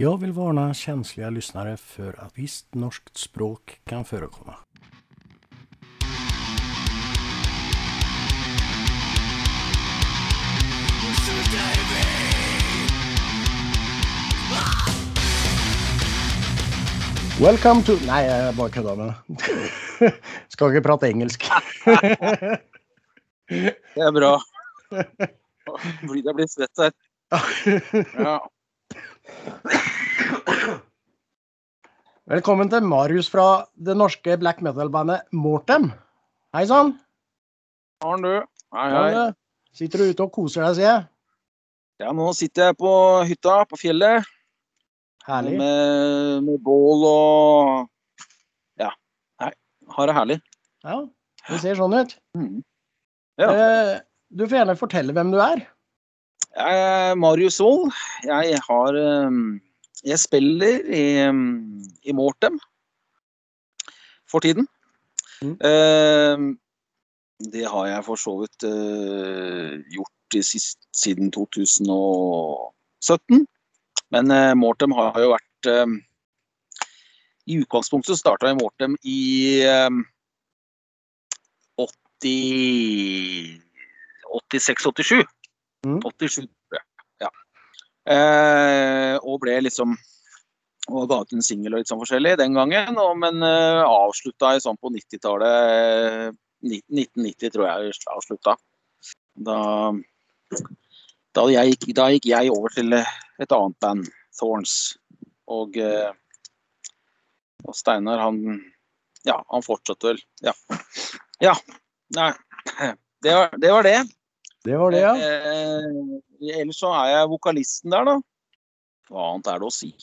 Jag vill varna känsliga lyssnare för att visst norskt språk kan förekomma. Welcome to Nei, jeg bare kødda med det. Skal ikke prate engelsk. Det er bra. Fordi jeg blir svett her. Ja. Velkommen til Marius fra det norske black metal-bandet Mortem. Hei sann. Har du? Hei, hei. Sitter du ute og koser deg, sier jeg. Ja, nå sitter jeg på hytta på fjellet Herlig. med, med bål og Ja. Nei, har det herlig. Ja, det ser sånn ut. Mm. Ja. Eh, Du får gjerne fortelle hvem du er. Jeg er Marius Wold. Jeg har um, Jeg spiller i, um, i Mortem for tiden. Mm. Uh, det har jeg for så vidt uh, gjort i sist, siden 2017. Men uh, Mortem har jo vært um, I utgangspunktet starta jeg Mortem i um, 80 86-87. Mm. 87, tror jeg. Ja. Eh, og ble liksom og ga ut en singel og litt sånn forskjellig den gangen, og, men eh, avslutta i sånn på 90-tallet. 1990 tror jeg avslutta. Da, da, jeg da gikk jeg over til et annet band, Thorns. Og, eh, og Steinar, han Ja, han fortsatte vel. Ja. ja. Nei. Det var, det var det. Det var det, ja. Eh, ellers så er jeg vokalisten der, da. Hva annet er det å si?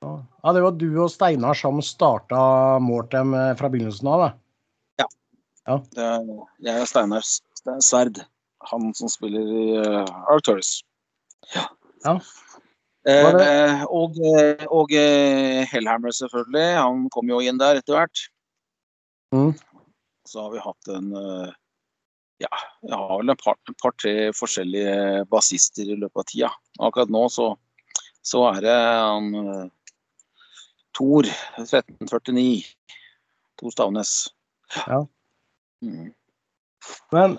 Ja, Det var du og Steinar som starta Mortem eh, fra begynnelsen av, da. Det er, jeg er Steinar Sverd. Han som spiller i uh, Arcturus. Ja. Ja. Eh, eh, og eh, og eh, Hellhammer, selvfølgelig. Han kom jo inn der etter hvert. Mm. Så har vi hatt en eh, Ja, jeg har vel et par-tre par-tre forskjellige bassister i løpet av tida. Akkurat nå så, så er det han uh, Tor 1349. Tor Stavnes. Ja. Mm. Men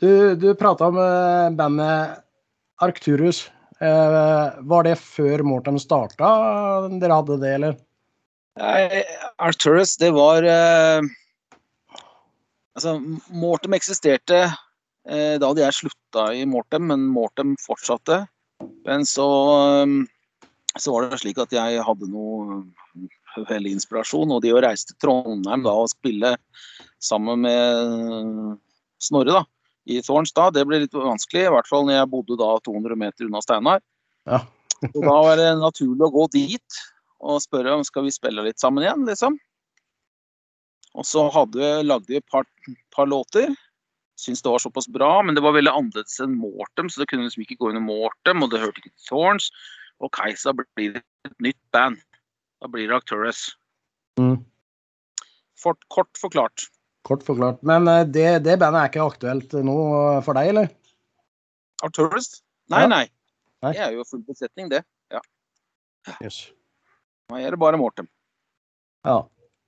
du, du prata om eh, bandet Arcturus. Uh, var det før Mortem starta dere hadde det, eller? Nei, Arcturus, det var eh, Altså, Mortem eksisterte eh, da hadde jeg slutta i Mortem, men Mortem fortsatte. Men så, eh, så var det slik at jeg hadde noe veldig inspirasjon, og det å reise til Trondheim da og spille sammen med Snorre da, i Thorns da, det ble litt vanskelig, i hvert fall når jeg bodde da 200 meter unna Steinar. Ja. Da var det naturlig å gå dit og spørre om skal vi spille litt sammen igjen, liksom. Og så hadde, lagde vi et par, par låter. Syns det var såpass bra, men det var veldig annerledes enn Mortem, så det kunne liksom ikke gå under Mortem, og det hørte ikke til Thorns. Og så blir et nytt band. Da blir det Actores. Mm. Fort, kort forklart. Kort forklart. Men eh, det, det bandet er ikke aktuelt nå for deg, eller? Arcturus? Nei, Ja. nei. Nei. Det er jo full besetning, det. Yes. Nå er det bare Mortem. Ja.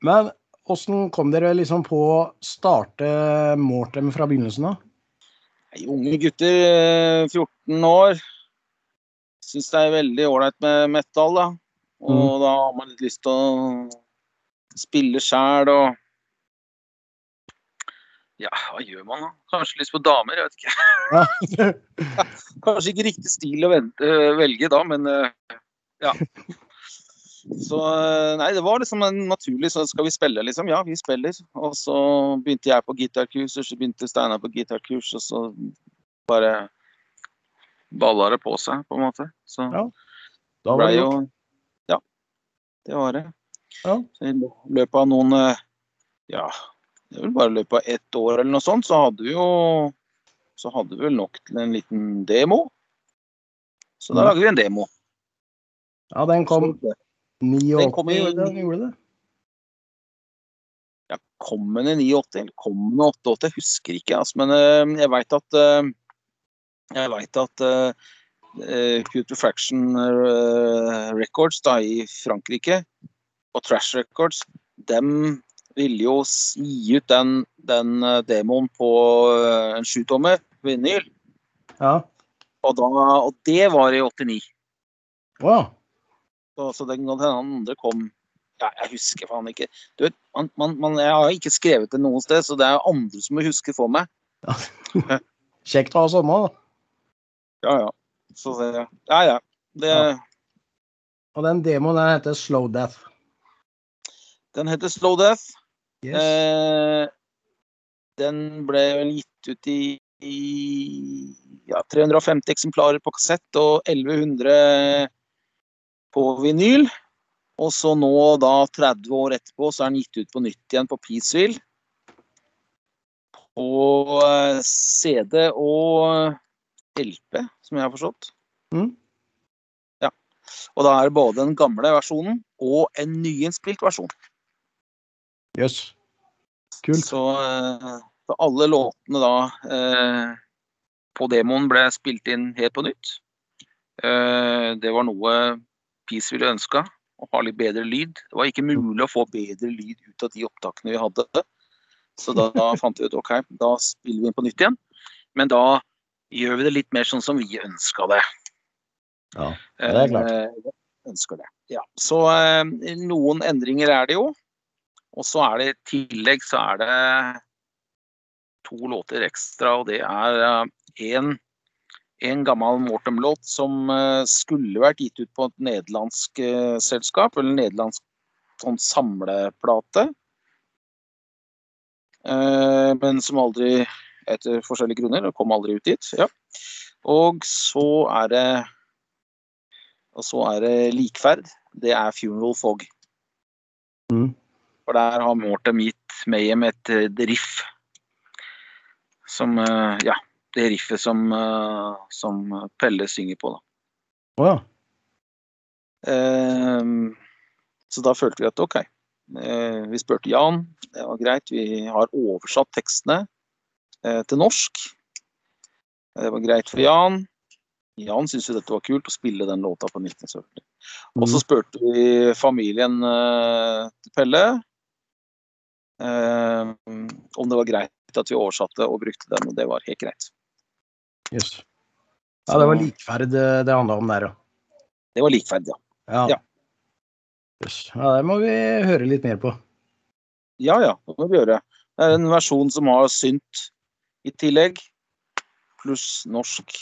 Men åssen kom dere liksom på å starte Mortem fra begynnelsen av? Unge gutter, eh, 14 år. Syns det er veldig ålreit med metal, da. Og Mm. da har man litt lyst til å spille sjæl og Ja, hva gjør man da? Kanskje lyst på damer, jeg vet ikke. Kanskje ikke riktig stil å velge da, men eh, ja. Så eh, nei, det var liksom en naturlig så skal vi spille, liksom. Ja, vi spiller. Og så begynte jeg på gitarkurs, og så begynte Steinar på gitarkurs, og så bare balla det på seg, på en måte. Så Ja, Da var det jo. Ja, det var det. Ja. Så I løpet av noen eh, Ja, det er vel bare i løpet av ett år eller noe sånt, så hadde vi jo Så hadde vi vel nok til en liten demo. Så da lagde lager vi en demo. Ja, den kom 89, Den kom i- den gjorde det? Ja, kom den i 89 eller kom den i 88? Jeg husker ikke. Altså, men uh, jeg veit at uh, Jeg veit at uh, Pute Fraction Records da, i Frankrike, og Trash Records, dem ville jo gi ut den, den eh, demoen på eh, en sjutommer, vinyl. Ja. Og, da, og det var i 89. Å, Så, den kan hende han andre kom ja, Jeg husker faen ikke. Du vet, man, man, man, jeg har ikke skrevet det noe sted, så det er andre som må huske for meg. kjekt å ha sommer, da. Ja, ja. Så det, ja, ja. Det, Ja. Og den demoen der heter Slow Death. Den heter Slow Death. Yes. Eh, den ble vel gitt ut i, i ja, 350 eksemplarer på kassett og 1100 på vinyl. Og så nå, da 30 år etterpå, så er den gitt ut på nytt igjen på Peaceville. På eh, CD og LP, som jeg har forstått. Mm. Og da er det både den gamle versjonen og en nyinnspilt versjon. Jøss. Kult. Så, eh, så alle låtene da eh, på demoen ble spilt inn helt på nytt. Eh, det var noe Peace ville ønska, å ha litt bedre lyd. Det var ikke mulig å få bedre lyd ut av de opptakene vi hadde. Så da, fant vi ut OK, da spiller vi inn på nytt igjen. Men da gjør vi det litt mer sånn som vi ønska det. Ja, det er klart. Eh, ønsker det. Ja. Så eh, noen endringer er det jo. Og så er det i tillegg så er det to låter ekstra, og det er én en gammel Mortem-låt som eh, skulle vært gitt ut på et nederlandsk eh, selskap, eller nederlandsk sånn samleplate. Eh, men som aldri, etter forskjellige grunner, kom aldri ut dit. Ja. Og så er det og så er det likferd. Det er Funeral Fog. Mm. For der har Mortem gitt Mayhem et, riff som Ja, det riffet som, eh, som Pelle synger på, da. Å ja. Ehm, så da følte vi at OK. Eh, vi spurte Jan, det var greit. Vi har oversatt tekstene eh, til norsk. Det var greit for Jan. Jan syntes jo dette var kult, å spille den låta på 1970. Og så spurte vi familien til Pelle om det var greit at vi oversatte og brukte den, og det var helt greit. Jøss. Ja, det var likferd eh, det handla om der, ja. Det var likferd, ja. Ja. Ja. Yes. Ja, det må vi høre litt mer på. Ja ja, det må vi gjøre. Det er en versjon som har synt i tillegg, pluss norsk,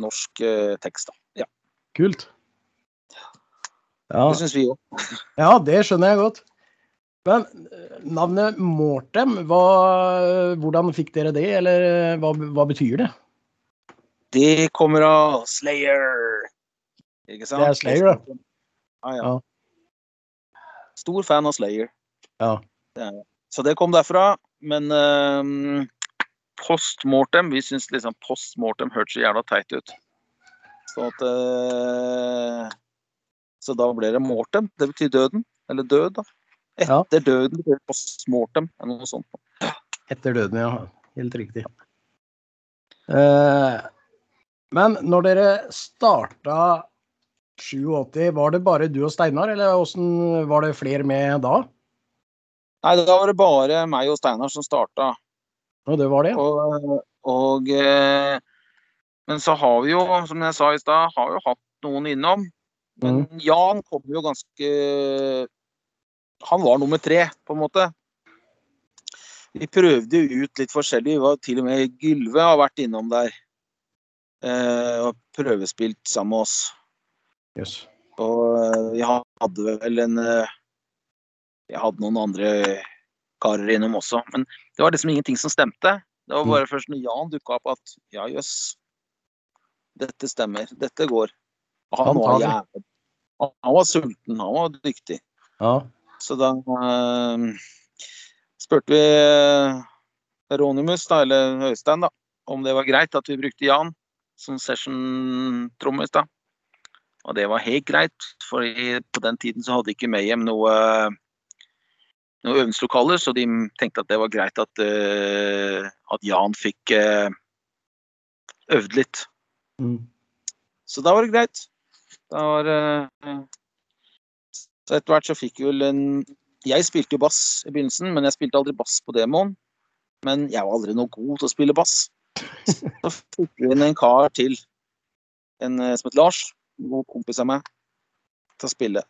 norsk eh, tekst. da. Ja, Kult. Ja, Det syns vi òg. ja, det skjønner jeg godt. Men eh, navnet Mortem, hva, hvordan fikk dere det, eller eh, hva, hva betyr det? Det kommer av Slayer. Ikke sant? Det er Slayer, da. Ja, ja. Ja. Stor fan av Slayer. Ja. Det så det kom derfra. Men post-mortem, Vi syns liksom postmortem hørtes så jævla teit ut. Så at uh, Så da ble det mortem. Det betyr døden. Eller død, da. Ja. Etter døden betyr postmortem, eller noe sånt. Etter døden, ja. Helt riktig. Eh, men når dere starta 87, var det bare du og Steinar, eller hvordan var det flere med da? Nei, da var det bare meg og Steinar som starta. Og det var det? Og, og eh, Men så har vi jo, som jeg sa i stad, har jo hatt noen innom. Men Jan kom jo ganske Han var nummer tre, på en måte. Vi prøvde jo ut litt forskjellig. Vi var til og med Gylve har vært innom der. Eh, og prøvespilt sammen med oss. Yes. Og eh, vi hadde vel en eh, Jeg hadde noen andre karer innom også. Men det var liksom ingenting som stemte. Det var bare først når Jan dukka opp at ja, jøss. Dette stemmer. Dette går. Han var jævlig. Han var sulten. Han var dyktig. Ja. Så da eh, spurte vi Ronimus, da, eller Øystein, da, om det var greit at vi brukte Jan som session-trommis. da. Og det var helt greit, for på den tiden så hadde ikke Mayhem noe, noe øvingslokaler, så de tenkte at det var greit at, uh, at Jan fikk uh, øvd litt. Mm. Så da var det greit. Da var uh, Så etter hvert så fikk vi vel en Jeg spilte jo bass i begynnelsen, men jeg spilte aldri bass på demoen. Men jeg var aldri noe god til å spille bass. Så fikk vi inn en kar til, en eh, som het Lars, en god kompis av meg, til å spille.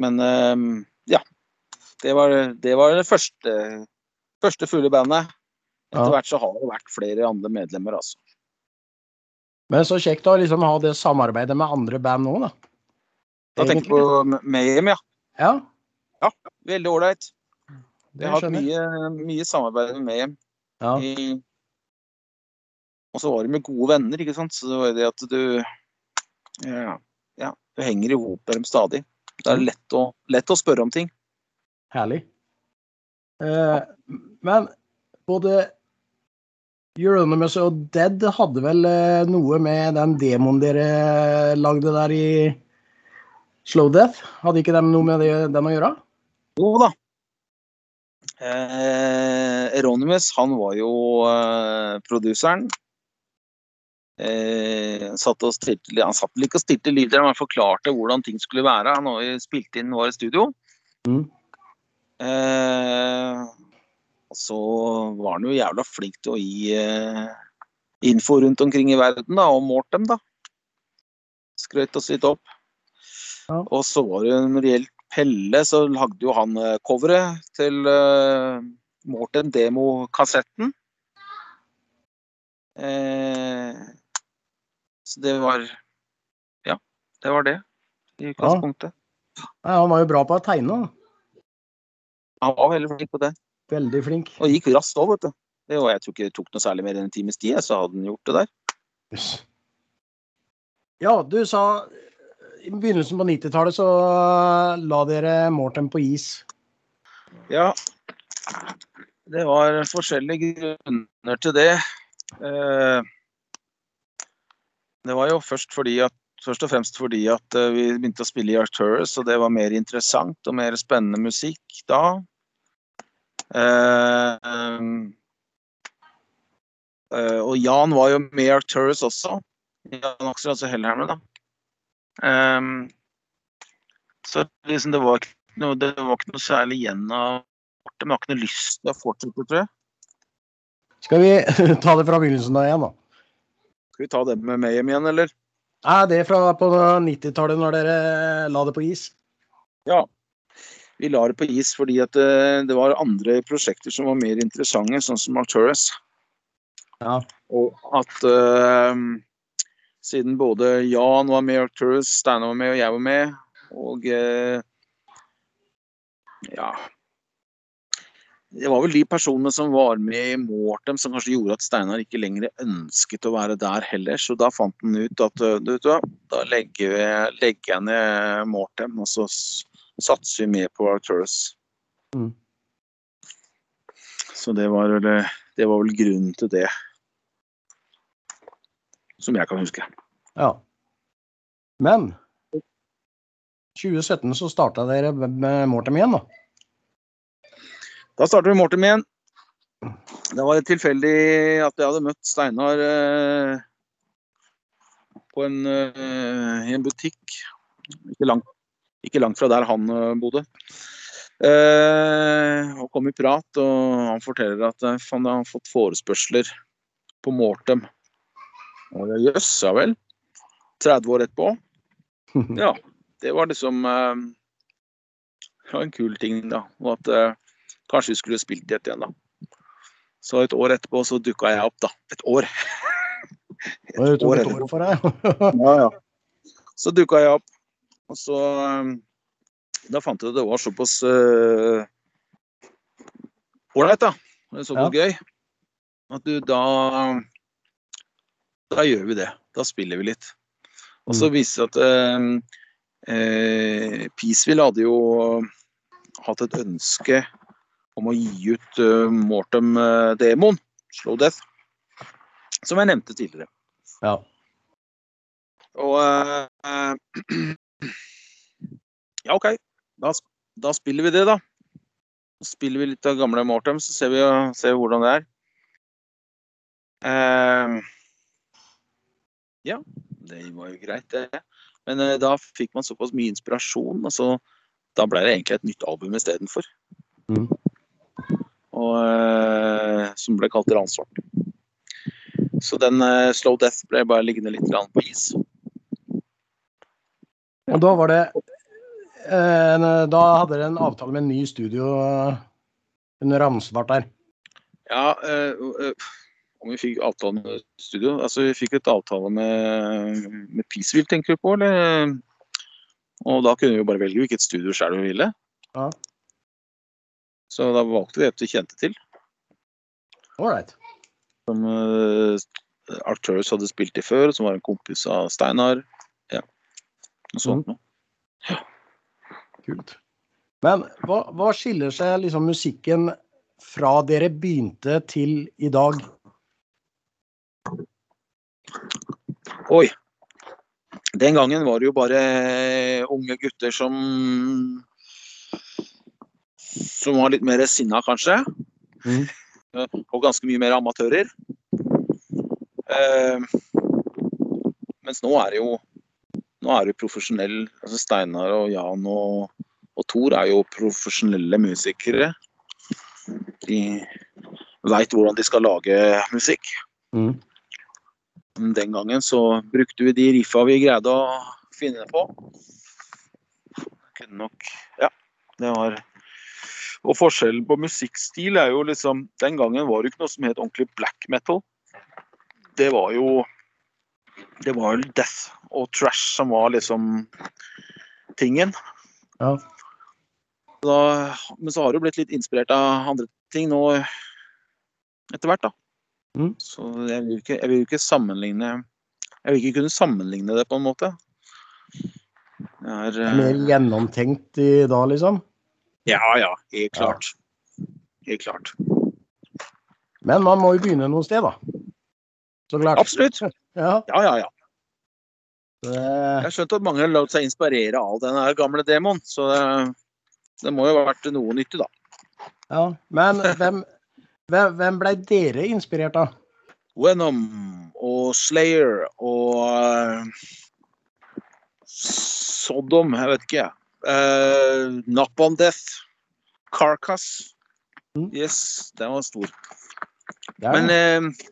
Men eh, ja. Det var det, var det første, første fulle bandet. Etter Ja. hvert så har det vært flere andre medlemmer, altså. Men så kjekt å liksom ha det samarbeidet med andre band nå, da. Da tenker du på Mayhem, ja. Ja, Veldig ålreit. Jeg har hatt mye, mye samarbeid med Mayhem. Ja. I- Og så var det med gode venner, ikke sant. Så det var det at du Ja, ja du henger i hop med dem stadig. Det er lett å, lett å spørre om ting. Herlig. Eh, men både Euronymous og Dead hadde vel eh, noe med den demoen dere lagde der i Slow Death? Hadde ikke de noe med det, den å gjøre? Jo da. Eh, Eronimus, han var jo eh, produseren. Eh, satt stilte, han satt vel ikke og stilte lyder, men han forklarte hvordan ting skulle være. Han har spilte inn var i studio. Mm. Eh, så var han jo jævla flink til å gi eh, info rundt omkring i verden, da, og dem da. Skrøt oss litt opp. Ja. Og så var det det gjelder Pelle, så lagde jo han eh, coveret til uh, Morten demokassetten. Eh, så det var Ja, det var det i utgangspunktet. Nei, han var jo bra på å tegne. da. Han var veldig flink på det. Veldig flink. Og gikk raskt òg, vet du. Det var, jeg tror ikke det tok noe særlig mer enn en times tid, så hadde han gjort det der. Ja, du sa i begynnelsen på 90-tallet så la dere Morten på is. Ja. Det var forskjellige grunner til det. Eh, Det var jo først at Først og fremst fordi at eh, vi begynte å spille i Arcturus, og det var mer interessant og mer spennende musikk da. Eh, eh, og Jan var jo med i Arcturus også. Jan Aksel, altså Hellhammer, da. Eh, så liksom det var ikke noe, det var ikke noe særlig igjen av Morten. Jeg har ikke noe lyst til å fortsette, tror jeg. Skal vi ta det fra begynnelsen da igjen, da? Skal vi ta det med Mayhem igjen, eller? Nei, det er fra på 90-tallet, når dere la det på is. Ja. Vi la det på is fordi at det, det var andre prosjekter som var mer interessante, sånn som Arcturus. Ja. Og at eh, siden både Jan var med Arcturus, Steinar var med og jeg var med, og eh, ja Det var vel de personene som var med i Mortem som kanskje gjorde at Steinar ikke lenger ønsket å være der heller. Så da fant han ut at eh, du vet hva, da legger, vi, legger jeg ned Mortem, og så satser vi mer på Arcturus. Mm. Så det var, vel, eh, det var vel grunnen til det. Som jeg kan huske. Ja. Men 2017 så starta dere med Mortem igjen, da. Da starter vi Mortem igjen. Det var tilfeldig at jeg hadde møtt Steinar eh, på en, eh, en butikk ikke langt, ikke langt fra der han eh, bodde. Eh, og kom i prat, og han forteller at eh, han har fått forespørsler på Mortem. Og ja, Jøss, ja vel. 30 år etterpå. Ja, det var liksom eh, det var en kul ting, da. Og at eh, kanskje vi skulle spilt i et igjen, da. Så et år etterpå så dukka jeg opp, da. Et år. et, det år et etterpå. år for deg. Ja, ja. Så dukka jeg opp, og så um, Da fant jeg at det var såpass ålreit, da. Det var såpass gøy. At du da Da gjør vi det. Da spiller vi litt. Og så viser det at eh, eh, Peaceville hadde jo hatt et ønske om å gi ut uh, Mortem-demoen, Slow Death, som jeg nevnte tidligere. Ja. Og uh, Ja, OK. Da, da spiller vi det, da. Så spiller vi litt av gamle Mortem, så ser vi, ser vi hvordan det er. Eh, ja, det var jo greit, det. Men eh, da fikk man såpass mye inspirasjon, altså da ble det egentlig et nytt album istedenfor. Mm. Og eh, Som ble kalt Ransvart. Så den eh, Slow Death ble bare liggende litt på is. Og da var det eh, Da hadde dere en avtale med en ny studio eh, under Ransvart der. Ja, eh, eh, om vi fikk avtale med studio? Altså, vi fikk et avtale med, med Peaceville, tenker du på, eller? Og da kunne vi jo bare velge hvilket studio selv vi ville. Ja. Så da valgte vi et vi kjente til, Alright. som uh, Arcturus hadde spilt i før, som var en kompis av Steinar. Ja, noe sånt noe. Kult. Men hva, hva skiller seg liksom musikken fra dere begynte til i dag? Oi. Den gangen var det jo bare unge gutter som som var litt mer sinna, kanskje. Mm. Og ganske mye mer amatører. Eh, mens nå er det jo nå er det profesjonell altså Steinar og Jan og, og Thor er jo profesjonelle musikere. De veit hvordan de skal lage musikk. Mm. Den gangen så brukte vi de riffa vi greide å finne på. Kunne nok Ja, det var Og forskjellen på musikkstil er jo liksom Den gangen var det ikke noe som het ordentlig black metal. Det var jo Det var jo death og trash som var liksom tingen. Ja. Da, men så har det jo blitt litt inspirert av andre ting nå etter hvert, da. Mm. Så jeg vil, ikke, jeg vil ikke sammenligne Jeg vil ikke kunne sammenligne det på en måte. Er, eh, Mer gjennomtenkt i dag, liksom? Ja, ja. Helt klart. Helt klart. Men man må jo begynne noe sted, da. Så klart. Absolutt. Ja, Ja, ja, ja. det, Jeg har skjønt at mange har latt seg inspirere av den gamle demoen, så det, det må jo ha vært noe nyttig, da. ja. Men hvem, hvem, hvem blei dere inspirert av? Venom og Slayer og eh, Sodom, jeg vet ikke. Uh, Nap on Death. Carcass. Mm. Yes, den var stor. Er Men eh,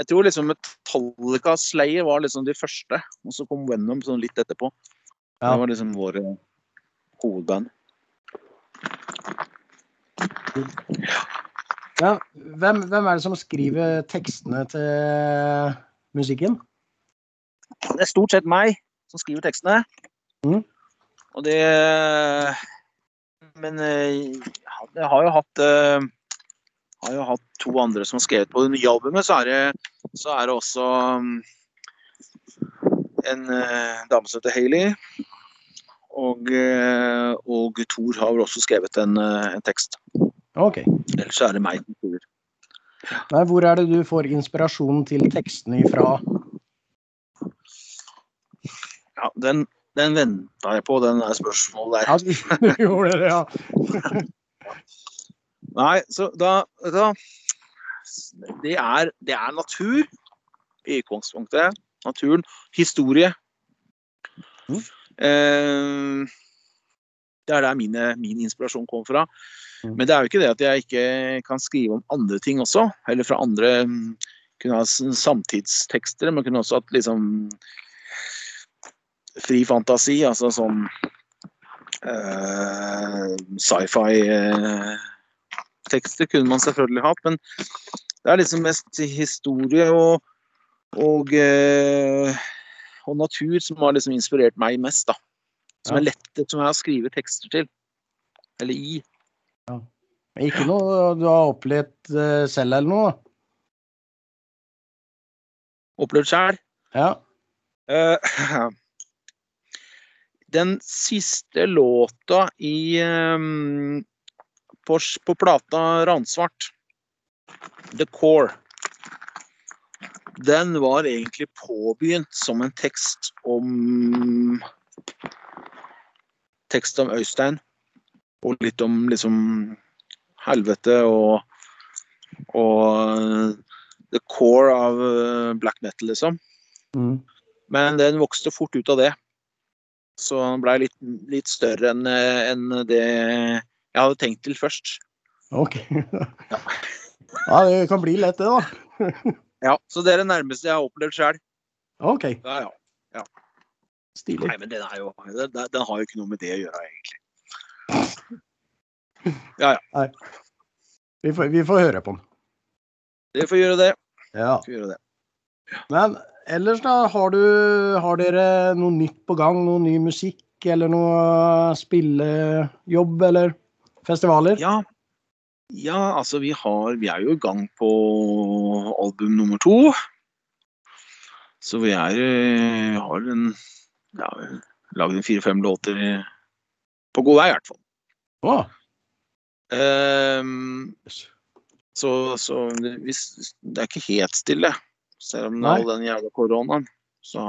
jeg tror liksom Metallica og Slayer var liksom de første, og så kom Venom sånn litt etterpå. Ja. Det var liksom våre hovedband. Ja, hvem, hvem er det som skriver tekstene til musikken? Det er stort sett meg som skriver tekstene. Mm. Og det Men eh, jeg har jo hatt eh, har jo hatt to andre som har skrevet på det nye albumet. Så er det, så er det også mm, en eh, dame som heter Hailey. Og, og Thor har vel også skrevet en, en tekst. OK. Ellers er det meg som skriver. Nei, hvor er det du får inspirasjonen til tekstene ifra? Ja, den, den venta jeg på, den der spørsmålet der. Ja, du gjorde det, ja. Nei, så da, da det, er, det er natur i utgangspunktet. Naturen. Historie. Mm. Eh, det er der mine, min inspirasjon kom fra. Mm. Men det er jo ikke det at jeg ikke kan skrive om andre ting også. Eller fra andre mm, Kunne ha samtidstekster, men kunne også hatt liksom fri fantasi. Altså sånn uh, sci-fi eh, tekster kunne man selvfølgelig hatt, men det er liksom mest historie og, og, uh, og natur som har liksom inspirert meg mest, da. Som er lettet, som jeg har skrevet tekster til. Eller i. Men Ikke noe du har opplevd eh, selv eller noe? Opplevd sjæl. Ja. Uh, den siste låta i um, på, på plata Ransvart, The Core, den var egentlig påbegynt som en tekst om Tekst om Øystein. Og litt om liksom helvete og og the core av eh, black metal, liksom. Mm. Men den vokste fort ut av det. Så den blei litt, litt større enn en det jeg hadde tenkt til først. OK. Ja, det kan bli lett, det, da. Ja, Så det er det nærmeste jeg har opplevd sjøl. OK. Ja, ja. Stilig. Nei, men den, jo, den, den har jo ikke noe med det å gjøre, egentlig. Ja, ja. Vi får, vi får høre på den. Vi får gjøre det. Ja. Får gjøre det. Men ellers, da? Har, du, har dere noe nytt på gang? Noe ny musikk? Eller noe spillejobb, eller festivaler? Ja. ja, altså vi har Vi er jo i gang på album nummer to. Så vi er eh, har en ja, lagd en fire-fem låter på god vei, i hvert fall. Å, Um, så så det, hvis, det er ikke helt stille, selv om all den jævla koronaen. Så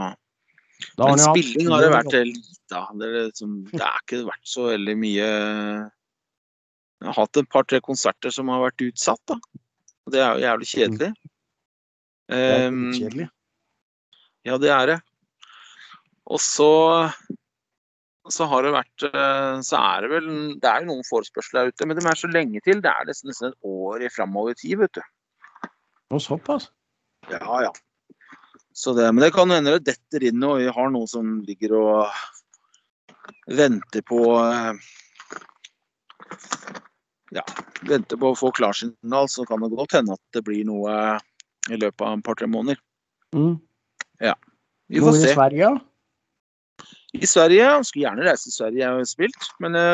da Men spilling har det vært lite av. Det, liksom, det er ikke vært så veldig mye Jeg har hatt et par-tre konserter som har vært utsatt, da. Og det er jo jævlig kjedelig. Det er Ehm, kjedelig. ja, det er det. Og så så har det vært eh, Så er det vel Det er jo noen forespørsler der ute, men de er så lenge til. Det er nesten, nesten et år framover i tid, vet du. Og såpass? Ja, ja. Så det, men det kan hende det detter inn og vi har noen som ligger og venter på eh, Ja, venter på å få klarsignal, så kan det godt hende at det blir noe i løpet av et par-tre måneder. Mm. Vi Noe får i se. Sverige? I Sverige, jeg skulle gjerne reise til Sverige, jeg har spilt, men det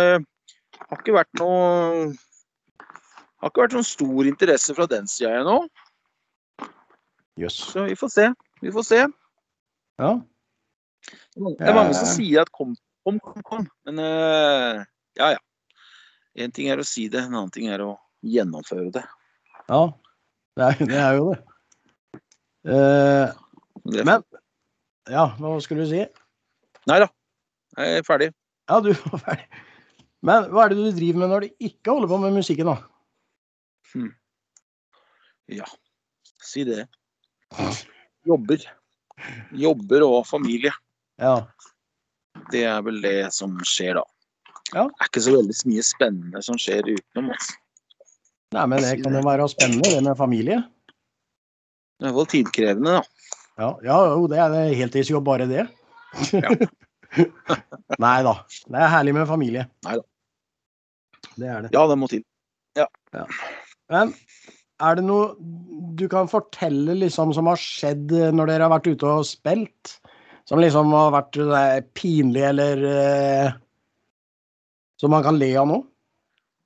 har ikke vært noe har ikke vært noen stor interesse fra den sida ennå, Yes. så vi får se. Vi får se. Ja. Det er mange som Eh. sier at kom, kom, kom, kom. Men uh, ja, ja. Én ting er å si det, en annen ting er å gjennomføre det. ja. Det er, det er jo det. Uh, men Ja, hva skulle du si? Nei da, jeg er ferdig. Ja, du var ferdig. Men hva er det du driver med når du ikke holder på med musikken, da? Ja, si det. Jobber. Jobber og familie. Ja. Det er vel det som skjer da. Ja. Det er ikke så veldig mye spennende som skjer utenom. Altså. Nei, men det kan jo være spennende, det med familie. Det er i hvert fall tidkrevende, da. Ja, ja jo, det er heltidsjobb, bare det. Nei da. Det er herlig med familie. Neida. Det er det. Ja, det må til. Men er det noe du kan fortelle liksom som har skjedd når dere har vært ute og spilt? Som liksom har vært eh, pinlig eller eh, Som man kan le av nå?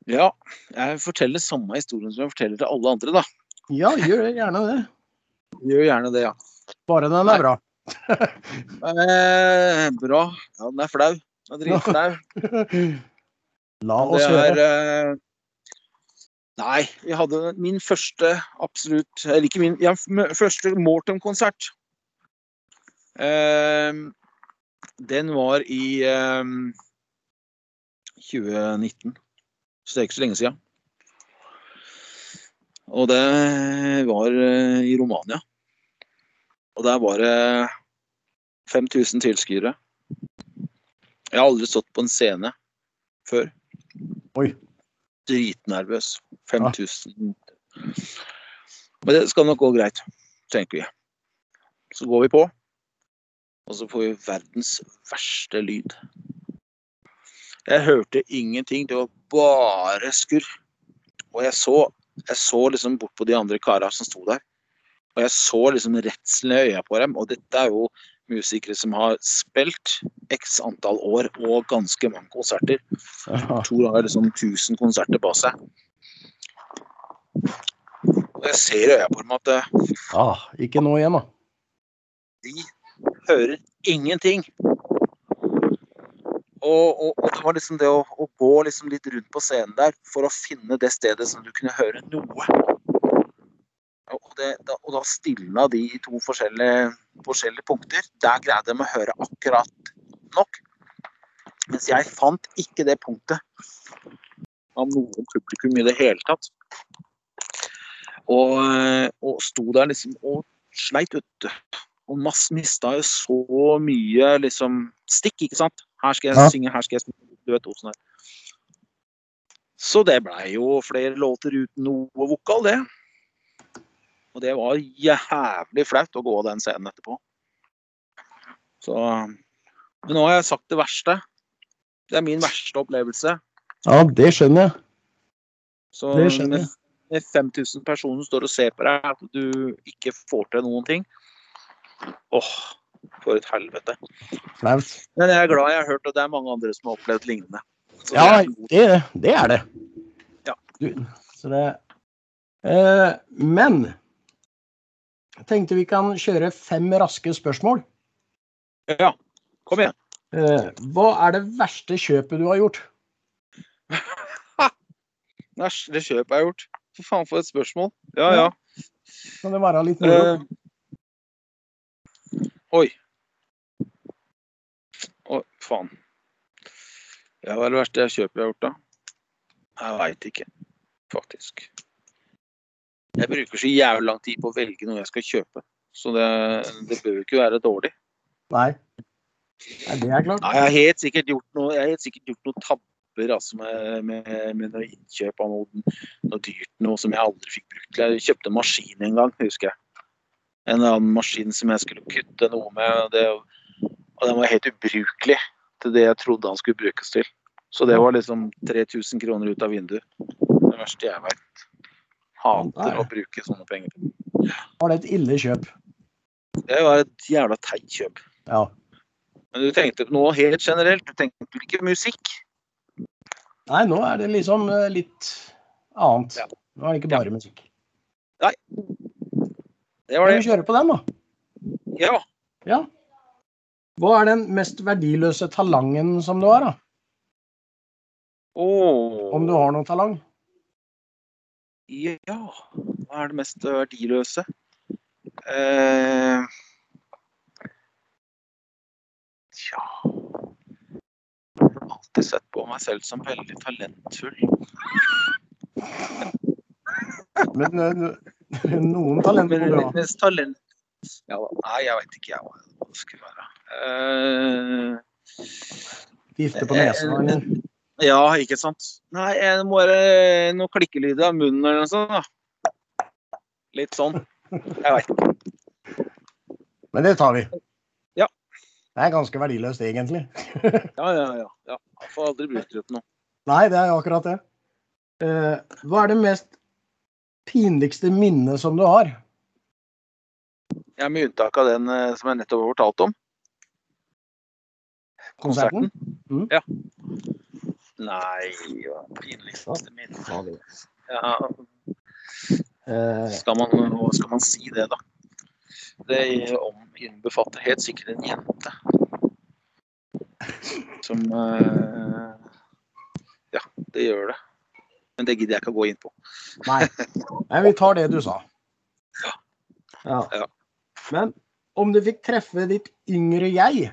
Ja, jeg forteller samme historien som jeg forteller til alle andre, da. Ja, gjør gjerne det. Gjør gjerne det, ja. Bare den er bra. Eh, bra. Ja, den er flau. Den er dritflau. La oss Det høre. er eh, Nei, vi hadde min første absolutt Eller ikke min ja, første Mortem-konsert. Eh, den var i eh, 2019. Så det er ikke så lenge siden. Og det var eh, i Romania. Og der var det 5000 tilskuere. Jeg har aldri stått på en scene før. Oi. Dritnervøs. 5000. Men det skal nok gå greit, tenker vi. Så går vi på, og så får vi verdens verste lyd. Jeg hørte ingenting, det var bare skurr. Og jeg så, jeg så liksom bort på de andre kara som sto der. Og jeg så liksom redselen i øya på dem. Og dette er jo musikere som har spilt x antall år og ganske mange konserter. Jeg tror han har liksom 1000 konserter på seg. Og jeg ser i øya på dem at Ah, ikke nå igjen, da. de hører ingenting. Og, og, og det var liksom det å, å gå liksom litt rundt på scenen der for å finne det stedet som du kunne høre noe. Og, det, da, og da stilna de i to forskjellige, forskjellige punkter. Der greide de å høre akkurat nok. Mens jeg fant ikke det punktet av noe publikum i det hele tatt. Og, og sto der liksom og sleit, vet du. Og Mass mista jo så mye liksom stikk, ikke sant. Her skal jeg Ja. synge, her skal jeg synge. Du vet åssen det er. Så det blei jo flere låter uten noe vokal, det. Og det var jævlig flaut å gå den scenen etterpå. Så Men nå har jeg sagt det verste. Det er min verste opplevelse. Ja, det skjønner jeg. Så Det skjønner jeg. Når 5000 personer står og ser på deg, at du ikke får til noen ting. Åh, for et helvete. Flaut. Men jeg er glad jeg har hørt at det er mange andre som har opplevd lignende. Så det Ja, er det, det er det. Ja. Du, så det eh, Men tenkte vi kan kjøre fem raske spørsmål. ja. Kom igjen. Eh, hva er det verste kjøpet du har gjort? Det kjøpet jeg har gjort. For faen, for et spørsmål. Ja, ja. Kan det være litt moro? Uh, oi. Oi, faen. Ja, hva er det verste jeg kjøper jeg har gjort, da? Jeg veit ikke, faktisk. Jeg bruker så jævlig lang tid på å velge noe jeg skal kjøpe. Så det, det bør jo ikke være dårlig. Nei. Nei, det er klart. Nei, jeg har helt sikkert gjort noe, jeg har helt sikkert gjort noen tabber altså, med, med, med noe innkjøp av noe, noe dyrt noe som jeg aldri fikk brukt. Jeg kjøpte en maskin en gang, husker jeg. En annen maskin som jeg skulle kutte noe med. Og, det, og den var helt ubrukelig til det jeg trodde han skulle brukes til. Så det var liksom 3000 kroner ut av vinduet. Det verste jeg veit. Hater å bruke sånne penger. Var det et ille kjøp? Det var et jævla teit kjøp. Ja. Men du tenkte på noe helt generelt. Du tenkte vel ikke musikk? Nei, nå er det liksom eh, litt annet. Ja. Nå er det ikke bare musikk. Det var Kan vi det. kjøre på den, da? Ja. Ja. Hva er den mest verdiløse talangen som du har, da? Oh. Om du har noe talang? Ja, hva er det mest verdiløse? Eh, tja Jeg har alltid sett på meg selv som veldig talentfull. Men eh, noen talenter Men bra. mest talent ja, Nei, jeg veit ikke jeg hva det skulle være. Eh, Vifte på nesen. Ja, ikke sant. Nei, jeg må bare noen klikkelyder av munnen eller noe sånt. da. Litt sånn. Jeg veit ikke. Men det tar vi. Ja. Det er ganske verdiløst, egentlig. Ja, ja, ja. ja. Jeg får aldri brukt det til noe. Nei, det er akkurat det. Eh, hva er det mest pinligste minnet som du har? Ja, Med unntak av den eh, som jeg nettopp har fortalt om. Konserten? Mm. Ja. Nei, pinligste minne ja, Eh, skal man, skal man si det, da? Det om, innbefatter helt sikkert en jente. Som eh, Ja, det gjør det. Men det gidder jeg ikke å gå inn på. nei. nei, vi tar det du sa. Ja. Ja. Men om du fikk treffe ditt yngre jeg,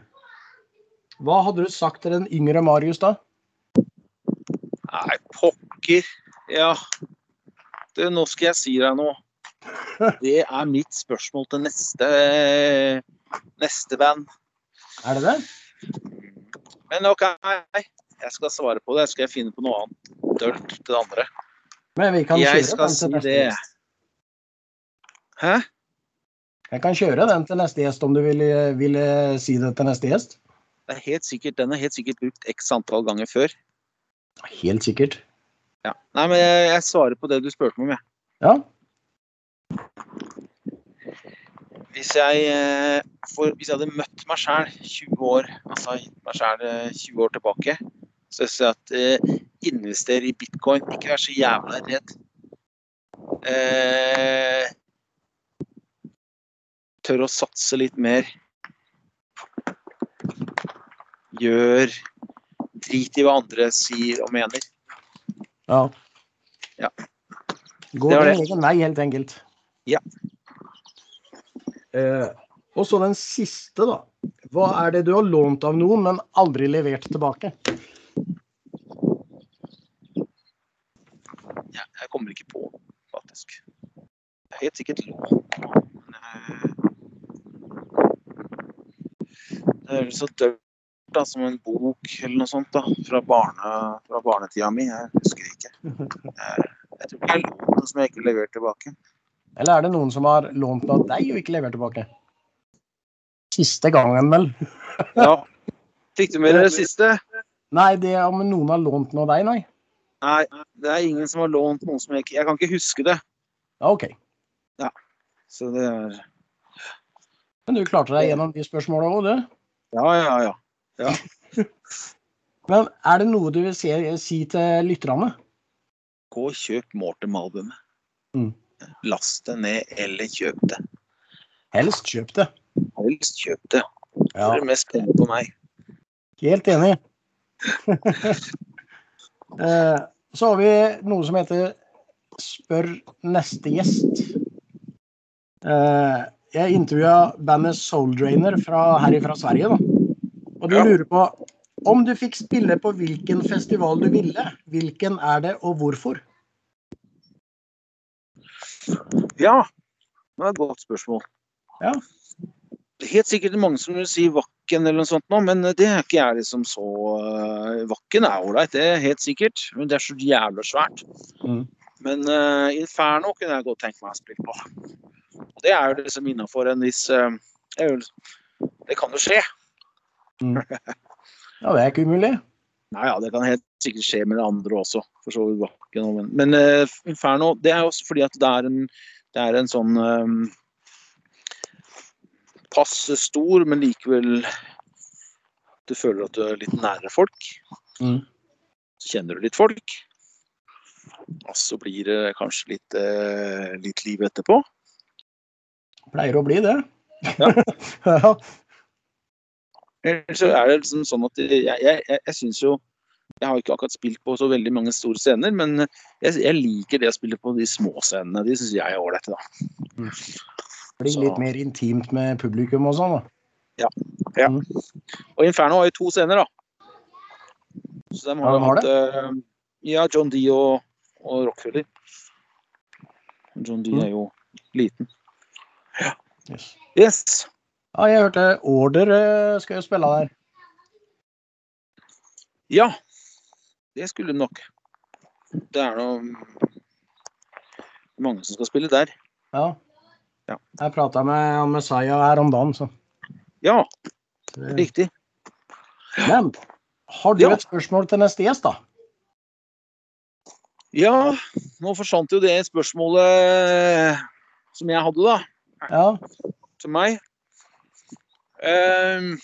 hva hadde du sagt til den yngre Marius da? Pokker. Ja. Det, nå skal jeg si deg noe. Det er mitt spørsmål til neste, neste band. Er det det? Men OK, jeg skal svare på det. Skal jeg finne på noe annet dølt til det andre? Men vi kan Jeg kjøre den til neste det. gjest. Hæ? Jeg kan kjøre den til neste gjest om du vil, vil eh, si det til neste gjest. Det er helt sikkert, den er helt sikkert brukt x antall ganger før. Helt sikkert. Ja. Nei, men jeg, jeg svarer på det du spurte meg om, jeg. Ja. Hvis jeg, eh, for, hvis jeg hadde møtt meg sjæl 20 år, altså gitt meg sjæl 20 år tilbake, så jeg sier at eh, invester i bitcoin, ikke vær så jævla redd. Eh, tør å satse litt mer. Gjør Drit i hva andre sier og mener. ja. Ja. Gå din egen vei, helt enkelt. Ja. Eh, og så den siste, da. Hva er det du har lånt av noen, men aldri levert tilbake? Ja, jeg kommer ikke på, faktisk. Det er helt sikkert lånt. Eh, Det er så dølt da, som en bok eller noe sånt da, fra, barne, fra barnetida mi. Jeg husker ikke. Jeg, jeg tror jeg lånte noe som jeg ikke leverte tilbake. Eller er det noen som har lånt av deg og ikke levert tilbake? Siste gangen, vel? Ja. Fikk du med deg det siste? Nei, det er om noen har lånt noe av deg, nei. Nei, det er ingen som har lånt noe som jeg ikke Jeg kan ikke huske det. Ja, OK. Så det er Men du klarte deg gjennom de spørsmåla òg, du. Ja, ja, ja. Men er det noe du vil si, si til lytterne? Gå og kjøp Mortem-albumet. Mm. Last det ned, eller kjøp det. Helst kjøp det. Helst kjøp det. Ja, Det er mest penger på meg. helt enig. Eh, Så har vi noe som heter Spør neste gjest. Eh, Jeg intervjua bandet Soul Drainer fra, her fra Sverige. Da. Og de lurer på om du fikk spille på hvilken festival du ville, hvilken er det, og hvorfor? Ja, det er et godt spørsmål. Ja. Det er helt sikkert mange som vil si Vakken eller noe sånt nå, men det er ikke jeg liksom så uh, Vakken er ålreit, det er helt sikkert. Men det er så jævla svært. Mm. Men uh, Inferno kunne jeg godt tenke meg å spille på. Og det er jo liksom innafor en viss eh, jo, det kan jo skje. Ja, det er ikke umulig. Nei, ja, det kan helt sikkert skje med det andre også, for så vidt og- Men, eh, Inferno, det er også fordi at det er en, det er en sånn um, passe stor, men likevel Du føler at du er litt nære folk. Mm. Så kjenner du litt folk. Og så blir det kanskje litt, uh, litt liv etterpå. Pleier å bli det. Ja. ja. Ellers så er det liksom sånn at jeg, jeg, jeg, jeg syns jo Jeg har ikke akkurat spilt på så veldig mange store scener, men jeg, jeg liker det å spille på de små scenene. De syns jeg er ålreite, da. Blir Så- litt mer intimt med publikum og sånn. da. Ja. ja. Og Inferno har jo to scener, da. Så de har ja, de har hatt eh, Ja, John D og, og Rockefeller. John D Mm. er jo liten. Ja. Yes. Yes. Ja, jeg hørte Order eh, skal jo spille der. Ja, det skulle de nok. Det er nå mange som skal spille der. Ja. Ja. Jeg prata med Messiah her om dagen, så Ja, riktig. Men har du Ja. et spørsmål til neste gjest, da? Ja, nå forsvant jo det spørsmålet som jeg hadde, da, Ja. til meg. Ehm,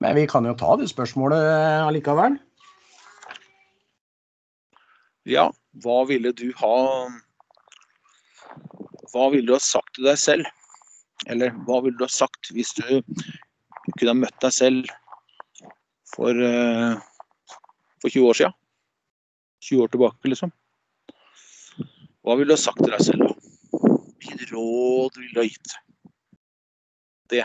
Men vi kan jo ta det spørsmålet eh, allikevel. ja, hva ville du ha Hva ville du ha sagt til deg selv? Eller hva ville du ha sagt hvis du kunne ha møtt deg selv for, eh, for 20 år siden? 20 år tilbake, liksom. Hva ville du ha sagt til deg selv, da? Hvilket råd ville du ha gitt? Det.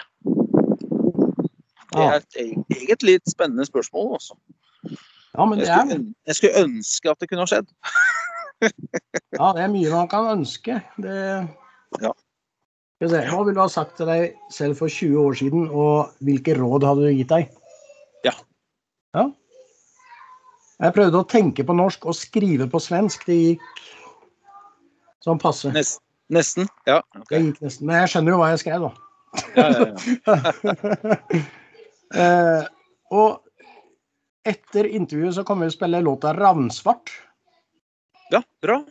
Det er et eget egentlig litt spennende spørsmål også. Ja, men det er, jeg skulle ønske at det kunne ha skjedd. ja, det er mye man kan ønske. Det... Ja. Hva ville du ha sagt til deg selv for 20 år siden, og hvilke råd hadde du gitt deg? Ja. Ja. Jeg prøvde å tenke på norsk og skrive på svensk. Det gikk sånn passe. Nest, nesten. Ja. Okay. Det gikk nesten. Men jeg skjønner jo hva jeg skrev, da. Ja, ja, ja. eh, og etter intervjuet så kommer vi å spille låta 'Ravnsvart'. ja, bra.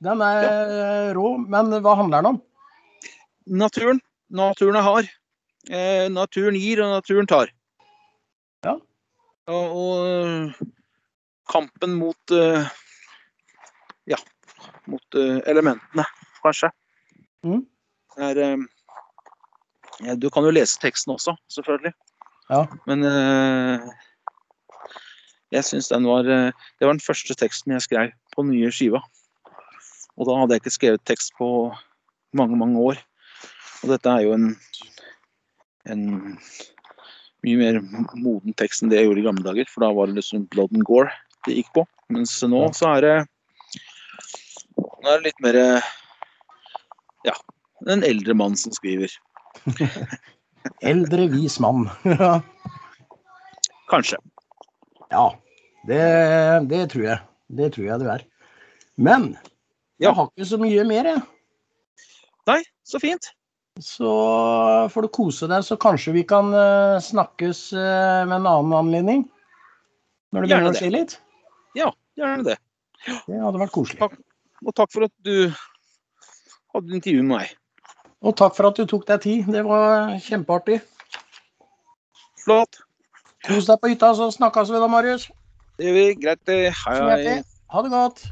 Den er ja. rå, men hva handler den om? Naturen. Naturen er hard. Eh, naturen gir, og naturen tar. Ja. Og, og kampen mot uh, Ja, mot uh, elementene, kanskje. Mm. Er, ja, du kan jo lese teksten også, selvfølgelig. Ja. Men eh, jeg syns den var eh, Det var den første teksten jeg skrev på den nye skiva. Og da hadde jeg ikke skrevet tekst på mange, mange år. Og dette er jo en, en mye mer moden tekst enn det jeg gjorde i gamle dager. For da var det liksom blood and gore det gikk på. Mens nå så er det Nå er det litt mer Ja, en eldre mann som skriver. Eldre vis mann. Kanskje. Ja, det, det tror jeg. Det tror jeg du er. Men jeg har ikke så mye mer, jeg. Nei, så fint. Så får du kose deg, så kanskje vi kan eh, snakkes eh, med en annen anledning. Når det Gjerne begynner å det. skje litt. Gjerne det. Det hadde vært koselig. Takk. Og takk for at du hadde intervju med meg. Og takk for at du tok deg tid. Det var kjempeartig. Flott. Kos deg på hytta, så snakkes vi da, Marius. Det gjør vi. Greit. Hei, hei. Ha det godt.